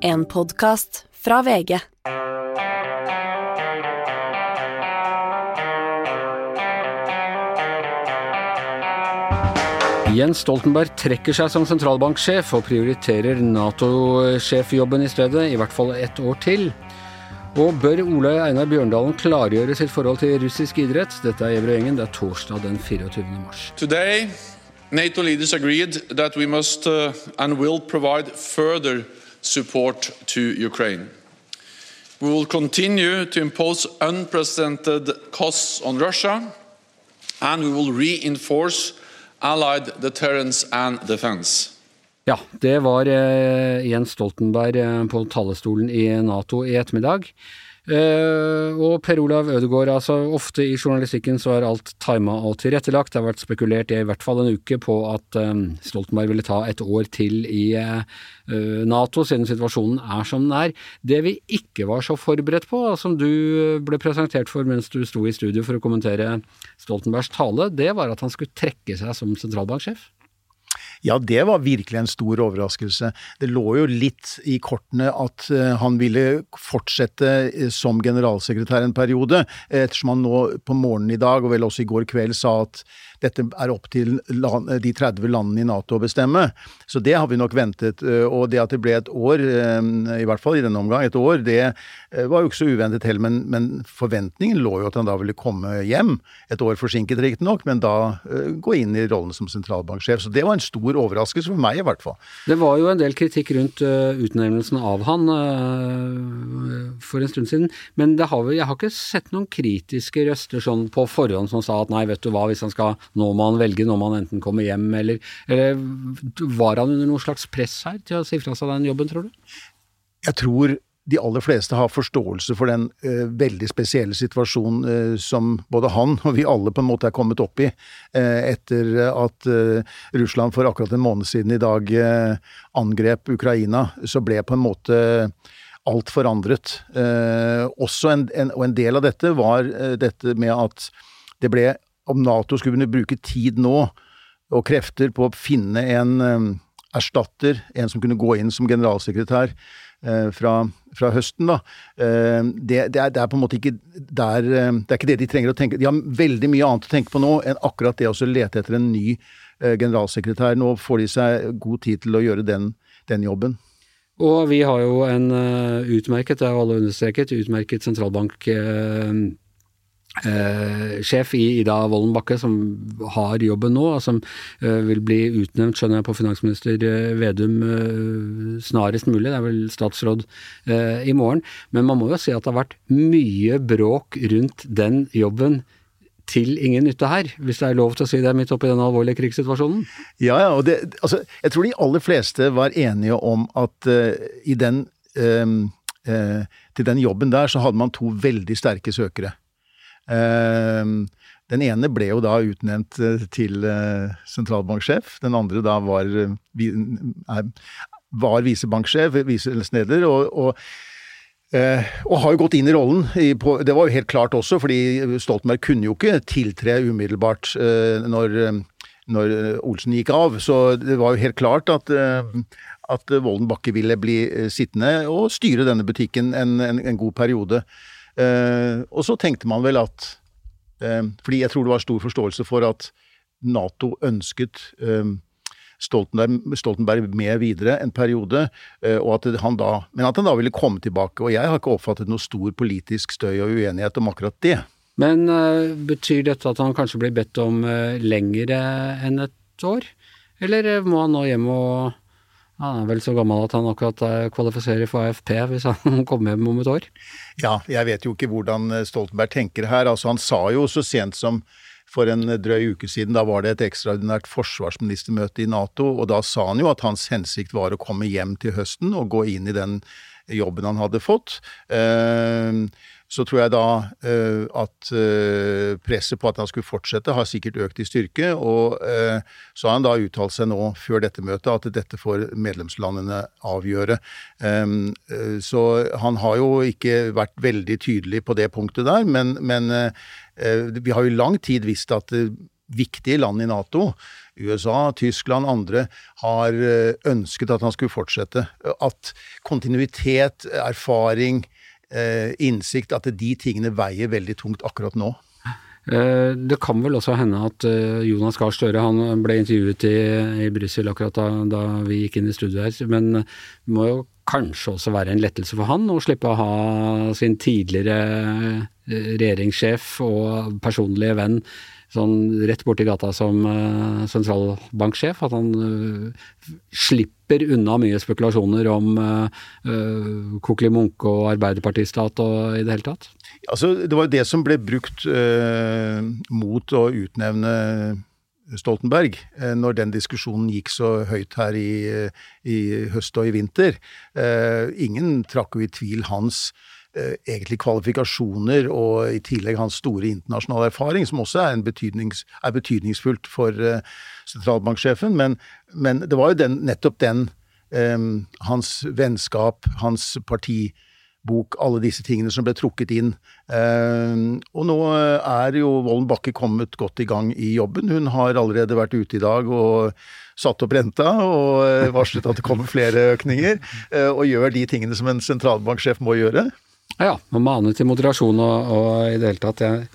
En podkast fra VG. Jens Stoltenberg trekker seg som sentralbanksjef og prioriterer Nato-sjefjobben i stedet, i hvert fall ett år til. Og bør Ole Einar Bjørndalen klargjøre sitt forhold til russisk idrett? Dette er Gjengen, det er torsdag den 24. mars. Today, NATO leaders agreed that we must uh, and will provide further support to Ukraine. We will continue to impose unprecedented costs on Russia, and we will reinforce allied deterrence and defense. Ja, det var eh, Jens Stoltenberg eh, på talerstolen i Nato i ettermiddag. Eh, og Per Olav Ødegaard, altså ofte i journalistikken så er alt tima og tilrettelagt. Det har vært spekulert i i hvert fall en uke på at eh, Stoltenberg ville ta et år til i eh, Nato, siden situasjonen er som den er. Det vi ikke var så forberedt på, som du ble presentert for mens du sto i studio for å kommentere Stoltenbergs tale, det var at han skulle trekke seg som sentralbanksjef. Ja, det var virkelig en stor overraskelse. Det lå jo litt i kortene at uh, han ville fortsette uh, som generalsekretær en periode, ettersom han nå på morgenen i dag, og vel også i går kveld, sa at dette er opp til land, de 30 landene i Nato å bestemme. Så det har vi nok ventet. Uh, og det at det ble et år, i hvert fall i denne omgang, et år, det var jo ikke så uventet heller. Men, men forventningen lå jo at han da ville komme hjem, et år forsinket riktignok, men da gå inn i rollen som sentralbanksjef. Så det var en stor overraskelse for meg, i hvert fall. Det var jo en del kritikk rundt utnevnelsen av han for en stund siden, men har, vi, jeg har ikke sett noen kritiske røster sånn på forhånd som sa at nei, vet du hva, hvis han skal Nå må han velge, nå må han enten komme hjem, eller, eller Var han under noe slags press her til å si fra seg den jobben, tror du? Jeg tror de aller fleste har forståelse for den uh, veldig spesielle situasjonen uh, som både han og vi alle på en måte er kommet opp i uh, etter at Russland for akkurat en måned siden i dag angrep Ukraina. Så ble på en måte alt forandret. også en, en, og en del av dette var dette med at det ble Om Nato skulle kunne bruke tid nå og krefter på å finne en erstatter, en som kunne gå inn som generalsekretær, Eh, fra, fra, høsten, da. Eh, det, det, er, det, er, på en måte ikke der eh, Det er ikke det de trenger å tenke De har veldig mye annet å tenke på nå enn akkurat det å lete etter en ny generalsekretær. Nå får de seg god tid til å gjøre den, den jobben. Og vi har jo en utmerket, det er jo alle understreket, utmerket sentralbank Eh, sjef i Ida Wolden Bakke, som har jobben nå, og som eh, vil bli utnevnt, skjønner jeg, på finansminister eh, Vedum eh, snarest mulig. Det er vel statsråd eh, i morgen. Men man må jo si at det har vært mye bråk rundt den jobben til ingen nytte her, hvis det er lov til å si det midt oppi den alvorlige krigssituasjonen? Ja, ja, og det, altså, jeg tror de aller fleste var enige om at uh, i den til den jobben der så hadde man to veldig sterke søkere. Ehm, den ene ble jo da utnevnt eh, til eh, sentralbanksjef. Den andre da var, eh, var visebanksjef, viseleder, og, og, og, har jo gått inn i rollen. det var jo helt klart også, fordi Stoltenberg kunne jo ikke tiltre umiddelbart når, når Olsen gikk av. Så det var jo helt klart at at Volden Bakke ville bli sittende og styre denne butikken en, en, en god periode. Eh, og så tenkte man vel at eh, Fordi jeg tror det var stor forståelse for at Nato ønsket eh, Stoltenberg, Stoltenberg, med videre en periode, og at da, men at han da ville komme tilbake. Og jeg har ikke oppfattet noe stor politisk støy og uenighet om akkurat det. Men uh, betyr dette at han kanskje blir bedt om uh, lengre enn et år? Eller må han nå hjem og han er vel så gammel at han akkurat eh, kvalifiserer for AFP hvis han kommer hjem om et år? Ja, jeg vet jo ikke hvordan eh, Stoltenberg tenker her. Altså, han sa jo så sent som for en drøy uke siden, da var det et ekstraordinært forsvarsministermøte i Nato, og da sa han jo at hans hensikt var å komme hjem til høsten og gå inn i den jobben han hadde fått. Uh, så tror jeg da uh, at uh, presset på at han skulle fortsette, har sikkert økt i styrke. Og uh, så har han da uttalt seg nå før dette møtet at dette får medlemslandene avgjøre. Um, så han har jo ikke vært veldig tydelig på det punktet der, men, men vi har jo i lang tid visst at viktige land i Nato, USA, Tyskland, andre, har ønsket at han skulle fortsette. At kontinuitet, erfaring, eh, innsikt, at de tingene veier veldig tungt akkurat nå. Eh, det kan vel også hende at Jonas Gahr Støre han ble intervjuet i, i Brussel akkurat da, da, vi gikk inn i studio her, men det må jo kanskje også være en lettelse for han å slippe å ha sin tidligere regjeringssjef og personlige venn sånn rett borti gata som uh, sentralbanksjef. At han uh, slipper unna mye spekulasjoner om uh, uh Kokeli Munke og Arbeiderpartistat og i det hele tatt? Altså, det var jo det som ble brukt mot å utnevne Stoltenberg, når den diskusjonen gikk så høyt her i, i høst og i vinter. Ingen trakk jo i tvil hans Eh, egentlig kvalifikasjoner og i tillegg hans store internasjonale erfaring, som også er, betydnings, er betydningsfullt for uh, sentralbanksjefen. Men, men, det var jo den, nettopp den um, hans vennskap, hans partibok, alle disse tingene som ble trukket inn. Um, og nå er jo Vollen Bakke kommet godt i gang i jobben. Hun har allerede vært ute i dag og satt opp renta og varslet at det kommer flere økninger, og gjør de tingene som en sentralbanksjef må gjøre. Ja, må mane til moderasjon og, og, i det hele tatt. Jeg,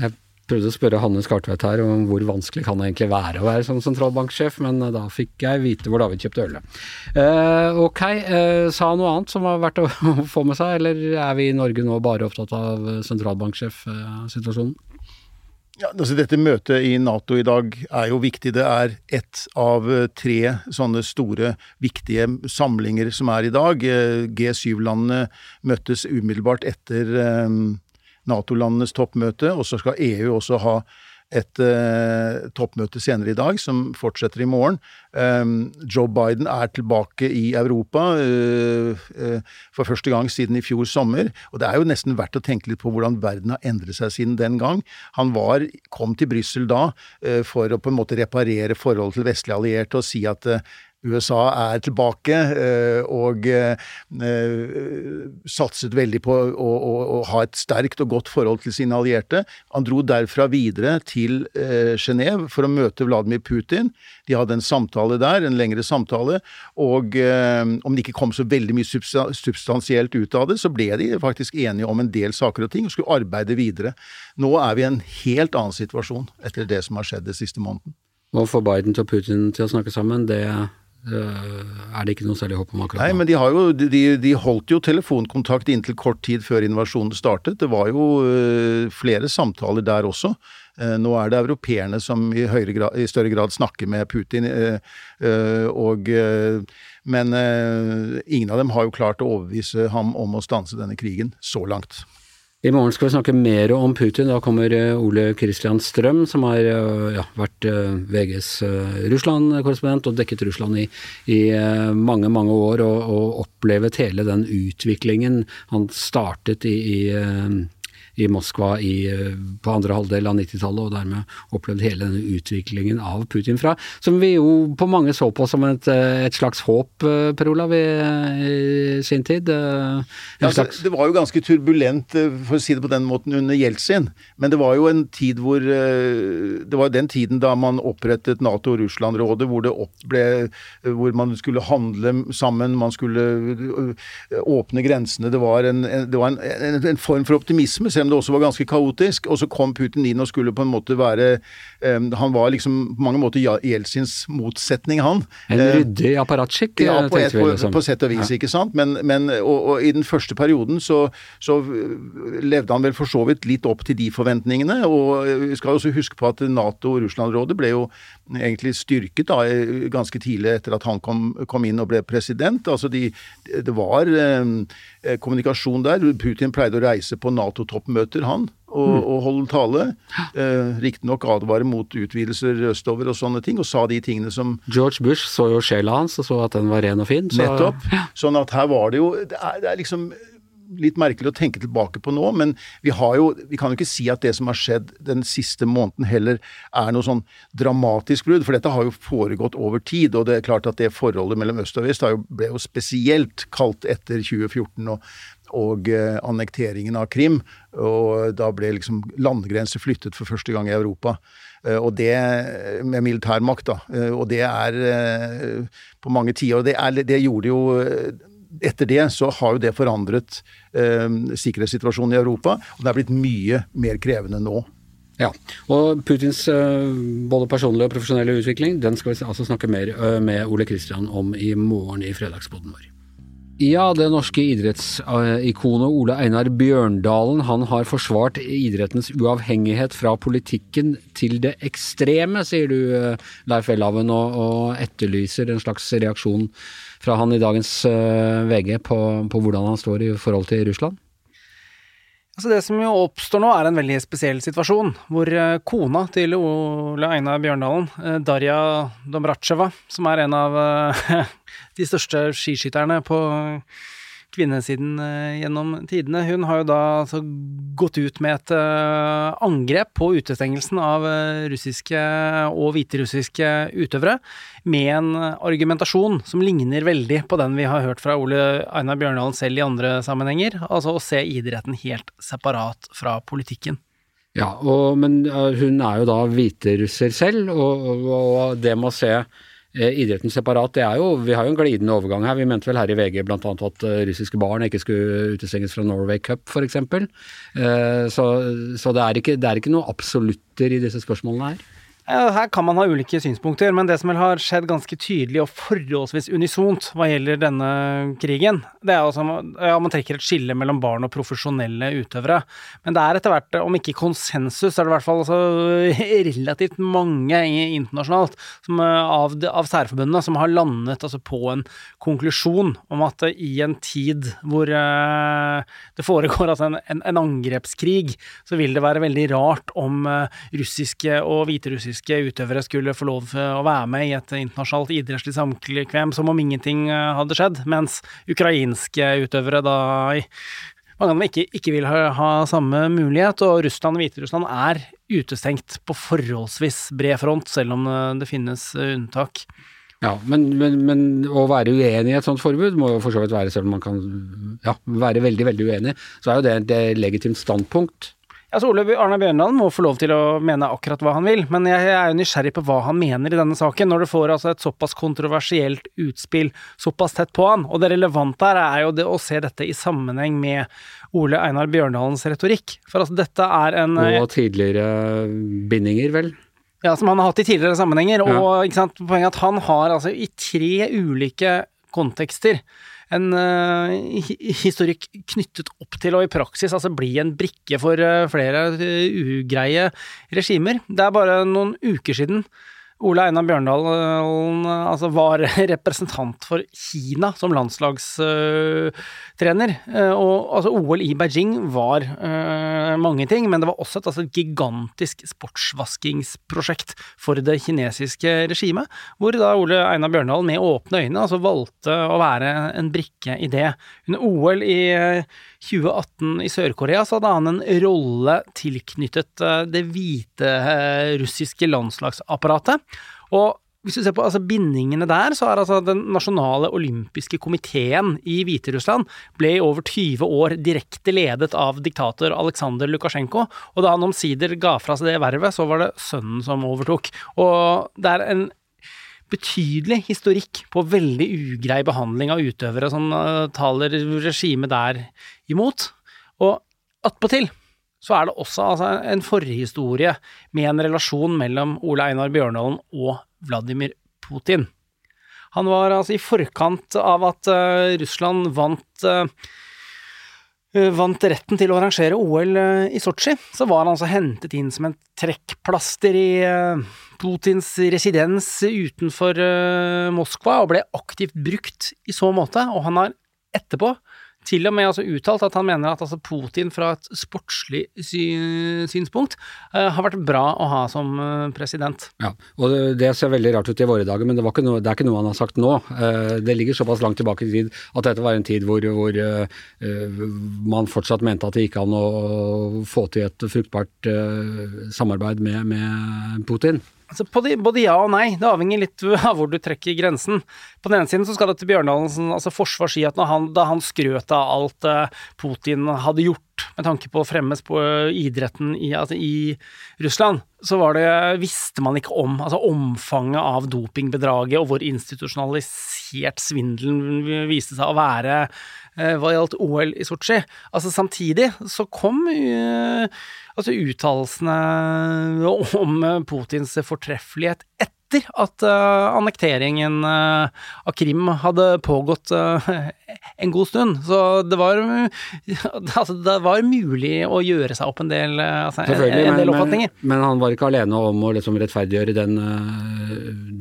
jeg prøvde å spørre Hanne Skartvedt her om hvor vanskelig kan det egentlig være å være som sentralbanksjef, men da fikk jeg vite hvor David kjøpte ølet. Eh, ok, eh, sa han noe annet som var verdt å, få med seg, eller er vi i Norge nå bare opptatt av sentralbanksjefsituasjonen? Uh, ja, altså Dette møtet i Nato i dag er jo viktig. Det er ett av eh, tre sånne store, viktige samlinger som er i dag. Eh, G7-landene møttes umiddelbart etter eh, Nato-landenes toppmøte, og så skal EU også ha et uh, toppmøte senere i dag, som fortsetter i morgen. Um, Joe Biden er tilbake i Europa uh, uh, for første gang siden i fjor sommer. Og det er jo nesten verdt å tenke litt på hvordan verden har endret seg siden den gang. Han var, kom til Brussel da for å på en måte reparere forholdet til vestlige allierte og si at USA er tilbake eh, og eh, satset veldig på å, å, å, ha et sterkt og godt forhold til sine allierte. Han dro derfra videre til eh, Genéve for å møte Vladimir Putin. De hadde en samtale der, en lengre samtale, og om det ikke kom så veldig mye substansielt ut av det, så ble de faktisk enige om en del saker og ting og skulle arbeide videre. Nå er vi i en helt annen situasjon etter det som har skjedd den siste måneden. Å få Biden og Putin til å snakke sammen, det Eh, er det ikke noe særlig håp om akkurat nå. Nei, men de, jo, de, de, holdt jo telefonkontakt inntil kort tid før invasjonen startet. Det var jo uh, flere samtaler der også. Uh, nå er det europeerne som i, grad, i, større grad snakker med Putin, og Men ingen av dem har jo klart å overbevise ham om å stanse denne krigen, så langt. I morgen skal vi snakke mer om Putin. Da kommer eh, Ole Christian Strøm, som har eh, ja, vært eh, VGs Russland-korrespondent og dekket Russland i, i, mange, mange år, og, og opplevet hele den utviklingen han startet i, i i Moskva i, eh, på andre halvdel av 90-tallet, og dermed opplevd hele denne utviklingen av Putin fra, som vi jo på mange så på som et, eh, et slags håp, eh, Per Olav, i, i sin tid. Ja, altså, det var jo ganske turbulent, for å si det på den måten, under Jeltsin. Men det var jo en tid hvor Det var jo den tiden da man opprettet Nato-Russland-rådet, hvor, hvor man skulle handle sammen, man skulle åpne grensene. Det var en, det var en, en, en form for optimisme, selv om det også var ganske kaotisk. Og så kom Putin inn og skulle på en måte være um, Han var liksom på mange måter Jeltsins motsetning, han. En ryddig apparatskikk, ja, på, et, på, liksom. på, sett og vis, ikke sant. Men, men og, og, i den første perioden så, så, levde han vel for så vidt litt opp til de forventningene. Og vi skal også huske på at Nato- og Russland-rådet ble jo egentlig styrket da, ganske tidlig etter at han kom, kom inn og ble president. Altså de, det var eh, kommunikasjon der. Putin pleide å reise på Nato-toppmøter, han, og, mm. og holder tale. Eh, Riktignok advarer mot utvidelser østover og sånne ting, og sa de tingene som George Bush så jo sjela hans og så at den var ren og fin. Så... Nettopp. Sånn at her var det jo Det er, det er liksom litt merkelig å tenke tilbake på nå, men vi har jo Vi kan jo ikke si at det som har skjedd den siste måneden heller er noe sånn dramatisk brudd, for dette har jo foregått over tid. Og det er klart at det forholdet mellom øst og vest ble jo spesielt kaldt etter 2014 og, og eh, annekteringen av Krim. Og da ble liksom landegrenser flyttet for første gang i Europa. Eh, og det med militærmakt, da. Eh, og det er eh, på mange tiår. Det, det gjorde jo etter det så har jo det forandret eh, sikkerhetssituasjonen i Europa, og det er blitt mye mer krevende nå. Ja, og Putins eh, både personlige og profesjonelle utvikling den skal vi altså snakke mer med Ole Kristian om i morgen i fredagsboden vår. Ja, det norske idrettsikonet Ole Einar Bjørndalen han har forsvart idrettens uavhengighet fra politikken til det ekstreme, sier du Leif Welhaven, og, og etterlyser en slags reaksjon fra han i dagens uh, VG på, på, hvordan han står i forhold til Russland? Altså det som jo oppstår nå, er en veldig spesiell situasjon, hvor uh, kona til Ole Einar Bjørndalen, uh, Darja Domracheva, som er en av de største skiskytterne på kvinnesiden eh, gjennom tidene. Hun har jo da altså gått ut med et uh, angrep på utestengelsen av uh, russiske og hviterussiske utøvere, med en argumentasjon som ligner veldig på den vi har hørt fra Ole Einar Bjørndalen selv i andre sammenhenger, altså å se idretten helt separat fra politikken. Ja, og, men hun er jo da hviterusser selv, og, og, og det med å se Eh, idretten separat, det er jo Vi har jo en glidende overgang her. Vi mente vel her i VG bl.a. at eh, russiske barn ikke skulle utestenges fra Norway Cup f.eks. Eh, så, så det, er ikke, det er ikke noe absolutter i disse spørsmålene her. Her kan man ha ulike synspunkter, men det som vel har skjedd ganske tydelig og forholdsvis unisont hva gjelder denne krigen, det er altså ja, man trekker et skille mellom barn og profesjonelle utøvere. Men det er etter hvert, om ikke konsensus, er det i hvert fall altså relativt mange internasjonalt som, eh, av, av, særforbundene som har landet altså, på en konklusjon om at i en tid hvor uh, det foregår altså en, en, en, angrepskrig, så vil det være veldig rart om uh, russiske og hviterussiske russiske utøvere skulle få lov å være med i et internasjonalt idrettslig samkvem som om ingenting eh, hadde skjedd, mens ukrainske utøvere da mange av dem ikke, ikke vil ha, ha, samme mulighet, og Russland og Hviterussland er utestengt på forholdsvis bred front, selv om eh, det finnes eh, unntak. Ja, men, men, men, å være uenig i et sånt forbud må jo for så vidt være, selv om man kan ja, være veldig, veldig uenig, så er jo det et legitimt standpunkt. Altså, Ole Arne Bjørndalen må få lov til å mene akkurat hva han vil, men jeg er jo nysgjerrig på hva han mener i denne saken, når du får altså et såpass kontroversielt utspill såpass tett på han. Og det relevante her er jo det å se dette i sammenheng med Ole Einar Bjørndalens retorikk. For altså, dette er en Og tidligere bindinger, vel? Ja, som han har hatt i tidligere sammenhenger. Og ja. ikke sant, poenget er at han har altså i tre ulike kontekster en uh, historikk knyttet opp til å i praksis altså bli en brikke for uh, flere uh, ugreie regimer. Det er bare noen uker siden Ole Einar Bjørndalen altså var representant for Kina som landslagstrener. og altså OL i Beijing var uh, mange ting, men det var også et altså, gigantisk sportsvaskingsprosjekt for det kinesiske regimet, hvor da Ole Einar Bjørndalen med åpne øyne altså, valgte å være en brikke i det. Under OL i 2018 i Sør-Korea så hadde han en rolle tilknyttet det hvite russiske landslagsapparatet. Og hvis du ser på altså, bindingene der, så er altså den nasjonale olympiske komiteen i Hviterussland ble i over 20 år direkte ledet av diktator Aleksandr Lukasjenko, og da han omsider ga fra seg det vervet, så var det sønnen som overtok. Og det er en betydelig historikk på veldig ugrei behandling av utøvere som uh, taler regimet der imot. Og attpåtil så er det også altså, en forhistorie med en relasjon mellom Ole Einar Bjørndalen og Vladimir Putin. Han var altså i forkant av at uh, Russland vant uh, vant retten til å arrangere OL i Sotsji, så var han altså hentet inn som en trekkplaster i Putins residens utenfor Moskva, og ble aktivt brukt i så måte, og han har etterpå til og med altså uttalt at han mener at altså Putin fra et sportslig synspunkt uh, har vært bra å ha som uh, president. Ja, og det, ser veldig rart ut i våre dager, men det, noe, det, er ikke noe han har sagt nå. Uh, det ligger såpass langt tilbake i tid at dette var en tid hvor, hvor man fortsatt mente at det gikk an å få til et fruktbart samarbeid med, med Putin. Altså, både ja og nei, det avhenger litt av hvor du trekker grensen. På den ene siden så skal det til Bjørndalens altså forsvar si at han, da han skrøt av alt uh, Putin hadde gjort med tanke på å fremme idretten i, altså, i, Russland, så det, visste man ikke om altså omfanget av dopingbedraget og hvor institusjonalisert svindelen viste seg å være hva gjaldt OL i Sotsji. Altså samtidig så kom uh, altså uttalelsene om Putins fortreffelighet etter at uh, annekteringen uh, av Krim hadde pågått uh, en god stund. Så det var, altså, det var mulig å gjøre seg opp en del, altså, en, del oppfatninger. Men, men, han var ikke alene om å liksom rettferdiggjøre den,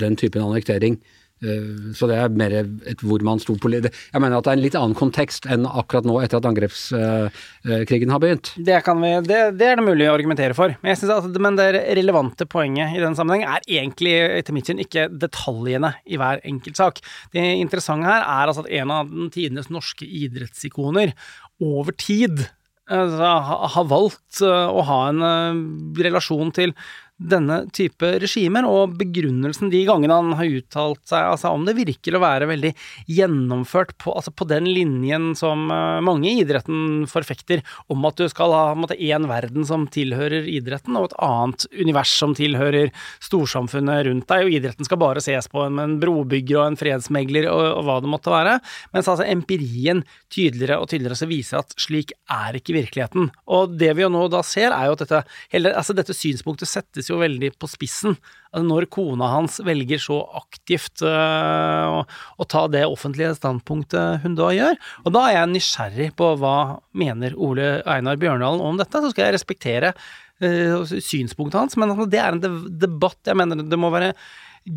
den typen annektering. Eh, så det er mer et hvor man sto på Jeg mener at det er en litt annen kontekst enn akkurat nå etter at angrepskrigen har begynt. Det, vi, det, det er det mulig å argumentere for. Men, at, men det relevante poenget i den sammenheng er egentlig etter mitt syn ikke detaljene i hver enkelt sak. Det interessante her er altså at en av den tidenes norske idrettsikoner over tid altså, har valgt eh, å ha en eh, relasjon til denne type regimer, og begrunnelsen de gangene han har uttalt seg altså om det virker å være veldig gjennomført på, altså på den linjen som uh, mange i idretten forfekter, om at du skal ha én verden som tilhører idretten, og et annet univers som tilhører storsamfunnet rundt deg, og idretten skal bare ses på med en brobygger og en fredsmegler og, og hva det måtte være, mens altså empirien tydeligere og tydeligere så viser at slik er ikke virkeligheten. Og det vi jo nå da ser, er jo at dette, hele, altså dette synspunktet settes jo veldig på spissen. Altså når kona hans velger så aktivt uh, å, å, ta det offentlige standpunktet hun da gjør. Og da er jeg nysgjerrig på hva mener Ole Einar Bjørndalen om dette. Så skal jeg respektere uh, synspunktet hans, men altså, det er en debatt jeg mener det må være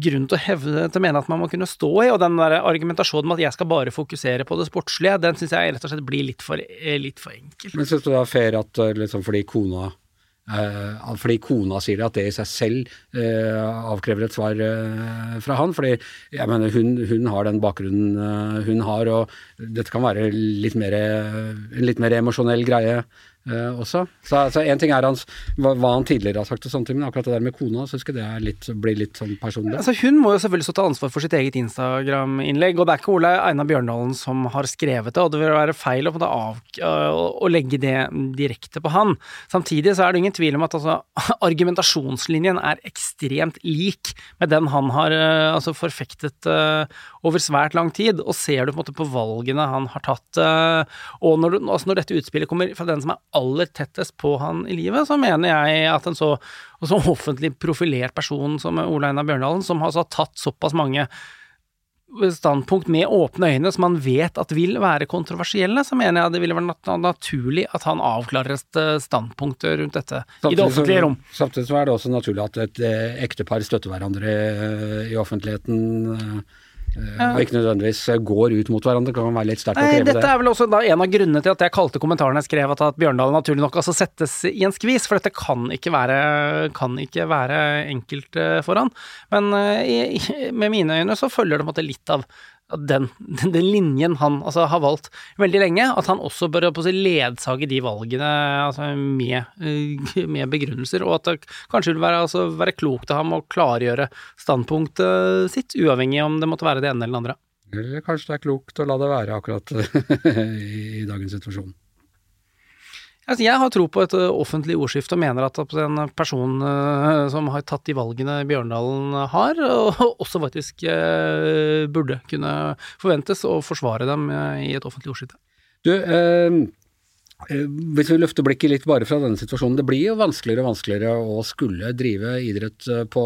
grunn til å hevde til å mene at man må kunne stå i, og den der argumentasjonen med at jeg skal bare fokusere på det sportslige, den syns jeg rett og slett blir litt for, litt for enkel. Men syns du det er fair at liksom fordi kona fordi kona sier det, at det i seg selv uh, avkrever et svar uh, fra han. fordi jeg mener hun, hun har den bakgrunnen hun har, og dette kan være litt mer, en litt mer emosjonell greie Uh, også. Så, altså, En ting er hans, hva, hva, han tidligere har sagt, og sånne ting, men akkurat det der med kona så ikke det litt, blir litt sånn personlig. Altså, hun må jo selvfølgelig stå til ansvar for sitt eget Instagram-innlegg, og det er ikke Ole Einar Bjørndalen som har skrevet det, og det vil være feil å, av, å, å legge det direkte på han. Samtidig så er det ingen tvil om at altså, argumentasjonslinjen er ekstremt lik med den han har uh, altså, forfektet uh, over svært lang tid, og ser du på på valgene han har tatt, og når, altså, når dette utspillet kommer fra den som er aller tettest på han i livet, så mener jeg at en så, så offentlig profilert person som Ole Einar Bjørndalen, som har tatt såpass mange standpunkt med åpne øyne som han vet at vil være kontroversielle, så mener jeg det ville vært naturlig at han avklarer eh, standpunkt rundt dette samtidig, i det offentlige rom. Samtidig så er det også naturlig at et eh, ektepar støtter hverandre eh, i offentligheten og ikke nødvendigvis går ut mot hverandre. kan være litt sterkt å kreve det. Dette er vel også en av grunnene til at jeg kalte kommentaren jeg skrev at, at Bjørndalen naturlig nok altså settes i en skvis, for dette kan ikke være, kan ikke være enkelt eh, for han. Men i, med mine øyne så følger det på en måte litt av den, den, den, linjen han altså, har valgt veldig lenge, at han også bør ledsage de valgene altså, med, eh, med, begrunnelser, og at det kanskje vil være, altså, være klokt av ham å klargjøre standpunktet sitt, uavhengig om det måtte være det ene eller det andre. Eller kanskje det er klokt å la det være akkurat i dagens situasjon. Altså, jeg har tro på et eh, offentlig ordskifte og mener at en person uh, som har tatt de valgene Bjørndalen har, og også faktisk uh, burde kunne forventes å forsvare dem i et offentlig ordskifte. Du, eh, hvis vi løfter blikket litt bare fra denne situasjonen, det blir jo vanskeligere og vanskeligere å skulle drive idrett på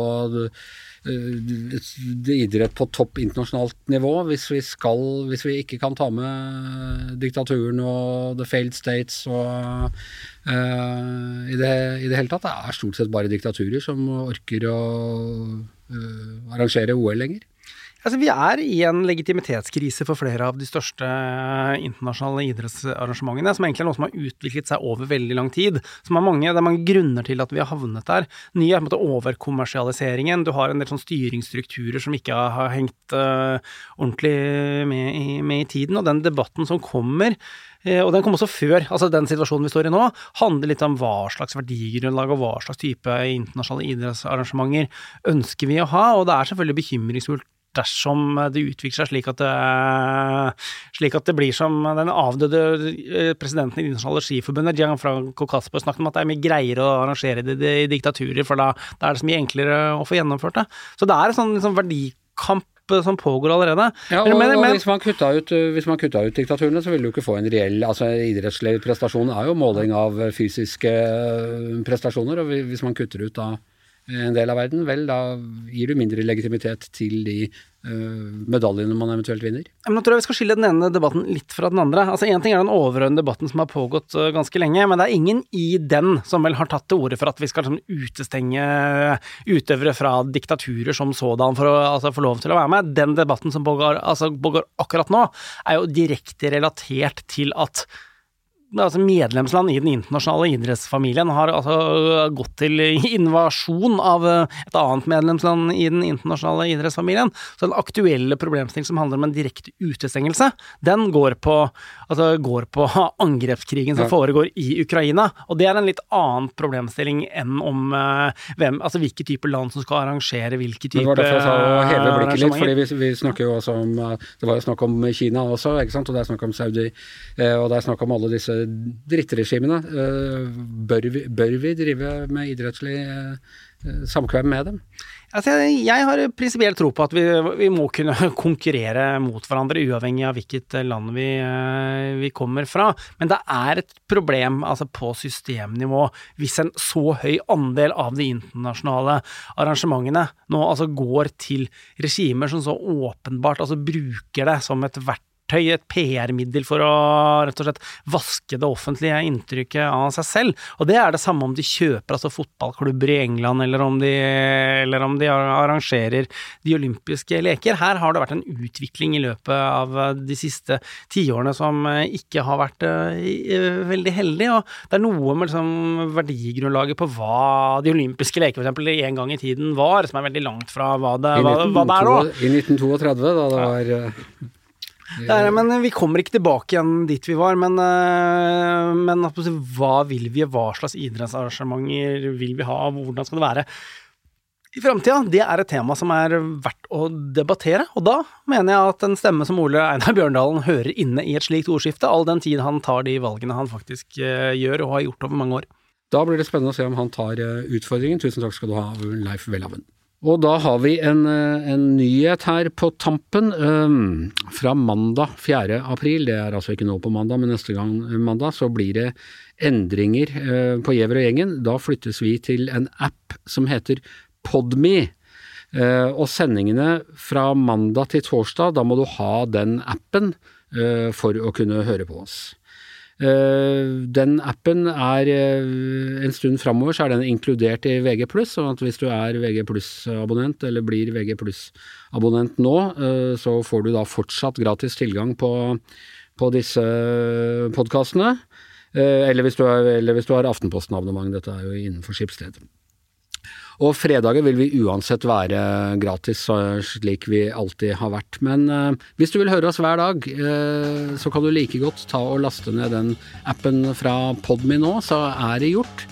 idrett på topp internasjonalt nivå hvis vi skal Hvis vi ikke kan ta med diktaturen og the failed states og uh, i, det, i, det, hele tatt. Det er stort sett bare diktaturer som orker å uh, arrangere OL lenger. Altså, vi er i en legitimitetskrise for flere av de største internasjonale idrettsarrangementene, som egentlig er noe som har utviklet seg over veldig lang tid. Som er mange, det er mange grunner til at vi har havnet der. Nye er på en måte overkommersialiseringen. Du har en del sånn styringsstrukturer som ikke har hengt uh, ordentlig med i, med i tiden. Og den debatten som kommer Eh, og den kom også før. altså Den situasjonen vi står i nå, handler litt om hva slags verdigrunnlag og hva slags type internasjonale idrettsarrangementer ønsker vi å ha. Og det er selvfølgelig bekymringsfullt dersom det utvikler seg slik at det, slik at det blir som den avdøde eh, presidenten i Det internasjonale skiforbundet, Gianfranco Casper, snakket om at det er mye greiere å arrangere det i diktaturer, for da, da, er det så mye enklere å få gjennomført det. Så det er en sånn liksom, verdikamp som pågår allerede. Ja, og, men, men, og hvis, man kutta ut, hvis man kutta ut diktaturene, så ville du ikke få en reell altså Idrettslig prestasjon er jo måling av fysiske prestasjoner, og hvis man kutter ut da en del av verden, vel, da gir du mindre legitimitet til de uh, medaljene man eventuelt vinner. Nå tror jeg vi skal skille den ene debatten litt fra den andre. Altså Én ting er den overordnede debatten som har pågått uh, ganske lenge, men det er ingen i den som vel har tatt til orde for at vi skal liksom, utestenge utøvere fra diktaturer som sådan for å altså, få lov til å være med. Den debatten som pågår, altså, pågår akkurat nå, er jo direkte relatert til at altså medlemsland i den internasjonale idrettsfamilien har altså gått til invasjon av eh, et annet medlemsland i den internasjonale idrettsfamilien. Så den aktuelle problemstillingen som handler om en direkte utestengelse, den går på, altså går på angrepskrigen som foregår i Ukraina. Og det er en litt annen problemstilling enn om uh, hvem, altså hvilke typer land som skal arrangere hvilke typer arrangementer. Det var derfor jeg sa å heve blikket litt, fordi vi, vi, snakker jo også om Det var jo snakk om Kina også, ikke sant, og det er snakk om Saudi, eh, og det er snakk om alle disse drittregimene. Eh, bør vi, bør vi drive med idrettslig eh, samkvem med dem? Altså, jeg har prinsipielt tro på at vi, vi, må kunne konkurrere mot hverandre, uavhengig av hvilket land vi, eh, vi, kommer fra. Men det er et problem altså på systemnivå hvis en så høy andel av de internasjonale arrangementene nå altså går til regimer som så åpenbart altså bruker det som et verktøy verktøy, et PR-middel for å rett og slett vaske det offentlige inntrykket av seg selv. Og det er det samme om de kjøper altså fotballklubber i England, eller om de, eller om de arrangerer de olympiske leker. Her har det vært en utvikling i løpet av de siste tiårene som ikke har vært uh, veldig heldig. Og det er noe med liksom verdigrunnlaget på hva de olympiske leker f.eks. en gang i tiden var, som er veldig langt fra hva det, hva, hva det er nå. I 1932, da det var uh er, men vi kommer ikke tilbake igjen dit vi var. Men, eh, men hva vil vi, hva slags idrettsarrangementer vil vi ha, hvordan skal det være i framtida? Det er et tema som er verdt å debattere. Og da mener jeg at en stemme som Ole Einar Bjørndalen hører inne i et slikt ordskifte, all den tid han tar de valgene han faktisk eh, gjør og har gjort over mange år. Da blir det spennende å se om han tar eh, utfordringen. Tusen takk skal du ha, Leif Welhaven. Og da har vi en, eh, en, nyhet her på tampen. Um, fra mandag 4. april, det er altså ikke nå på mandag, men neste gang mandag, så blir det endringer uh, på Gjever og gjengen. Da flyttes vi til en app som heter Podme. Og sendingene fra mandag til torsdag, da må du ha den appen for å kunne høre på oss. Eh, den appen er eh, en stund framover så er den inkludert i VG+, sånn at hvis du er VG abonnent eller blir VG abonnent nå, eh, så får du da fortsatt gratis tilgang på, på disse podkastene. Eller hvis, du har Aftenposten-abonnement, dette er jo innenfor Skipsted. Og fredager vil vi uansett være gratis, slik vi alltid har vært. Men eh, hvis du vil høre oss hver dag, eh, så kan du like godt ta og laste ned den appen fra Podme nå, så er det gjort.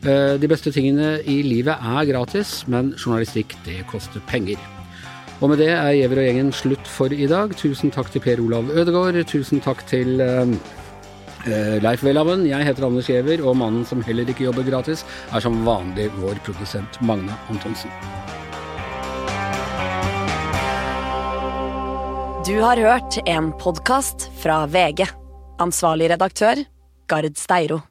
Eh, de beste tingene i livet er gratis, men journalistikk, det koster penger. Og med det er Giæver og gjengen slutt for i dag. Tusen takk til Per Olav Ødegaard. Tusen takk til Eh, Leif Welhaven, jeg heter Anders Giæver, og mannen som heller ikke jobber gratis, er som vanlig vår produsent Magne Antonsen. Du har hørt en podkast fra VG. Ansvarlig redaktør, Gard Steiro.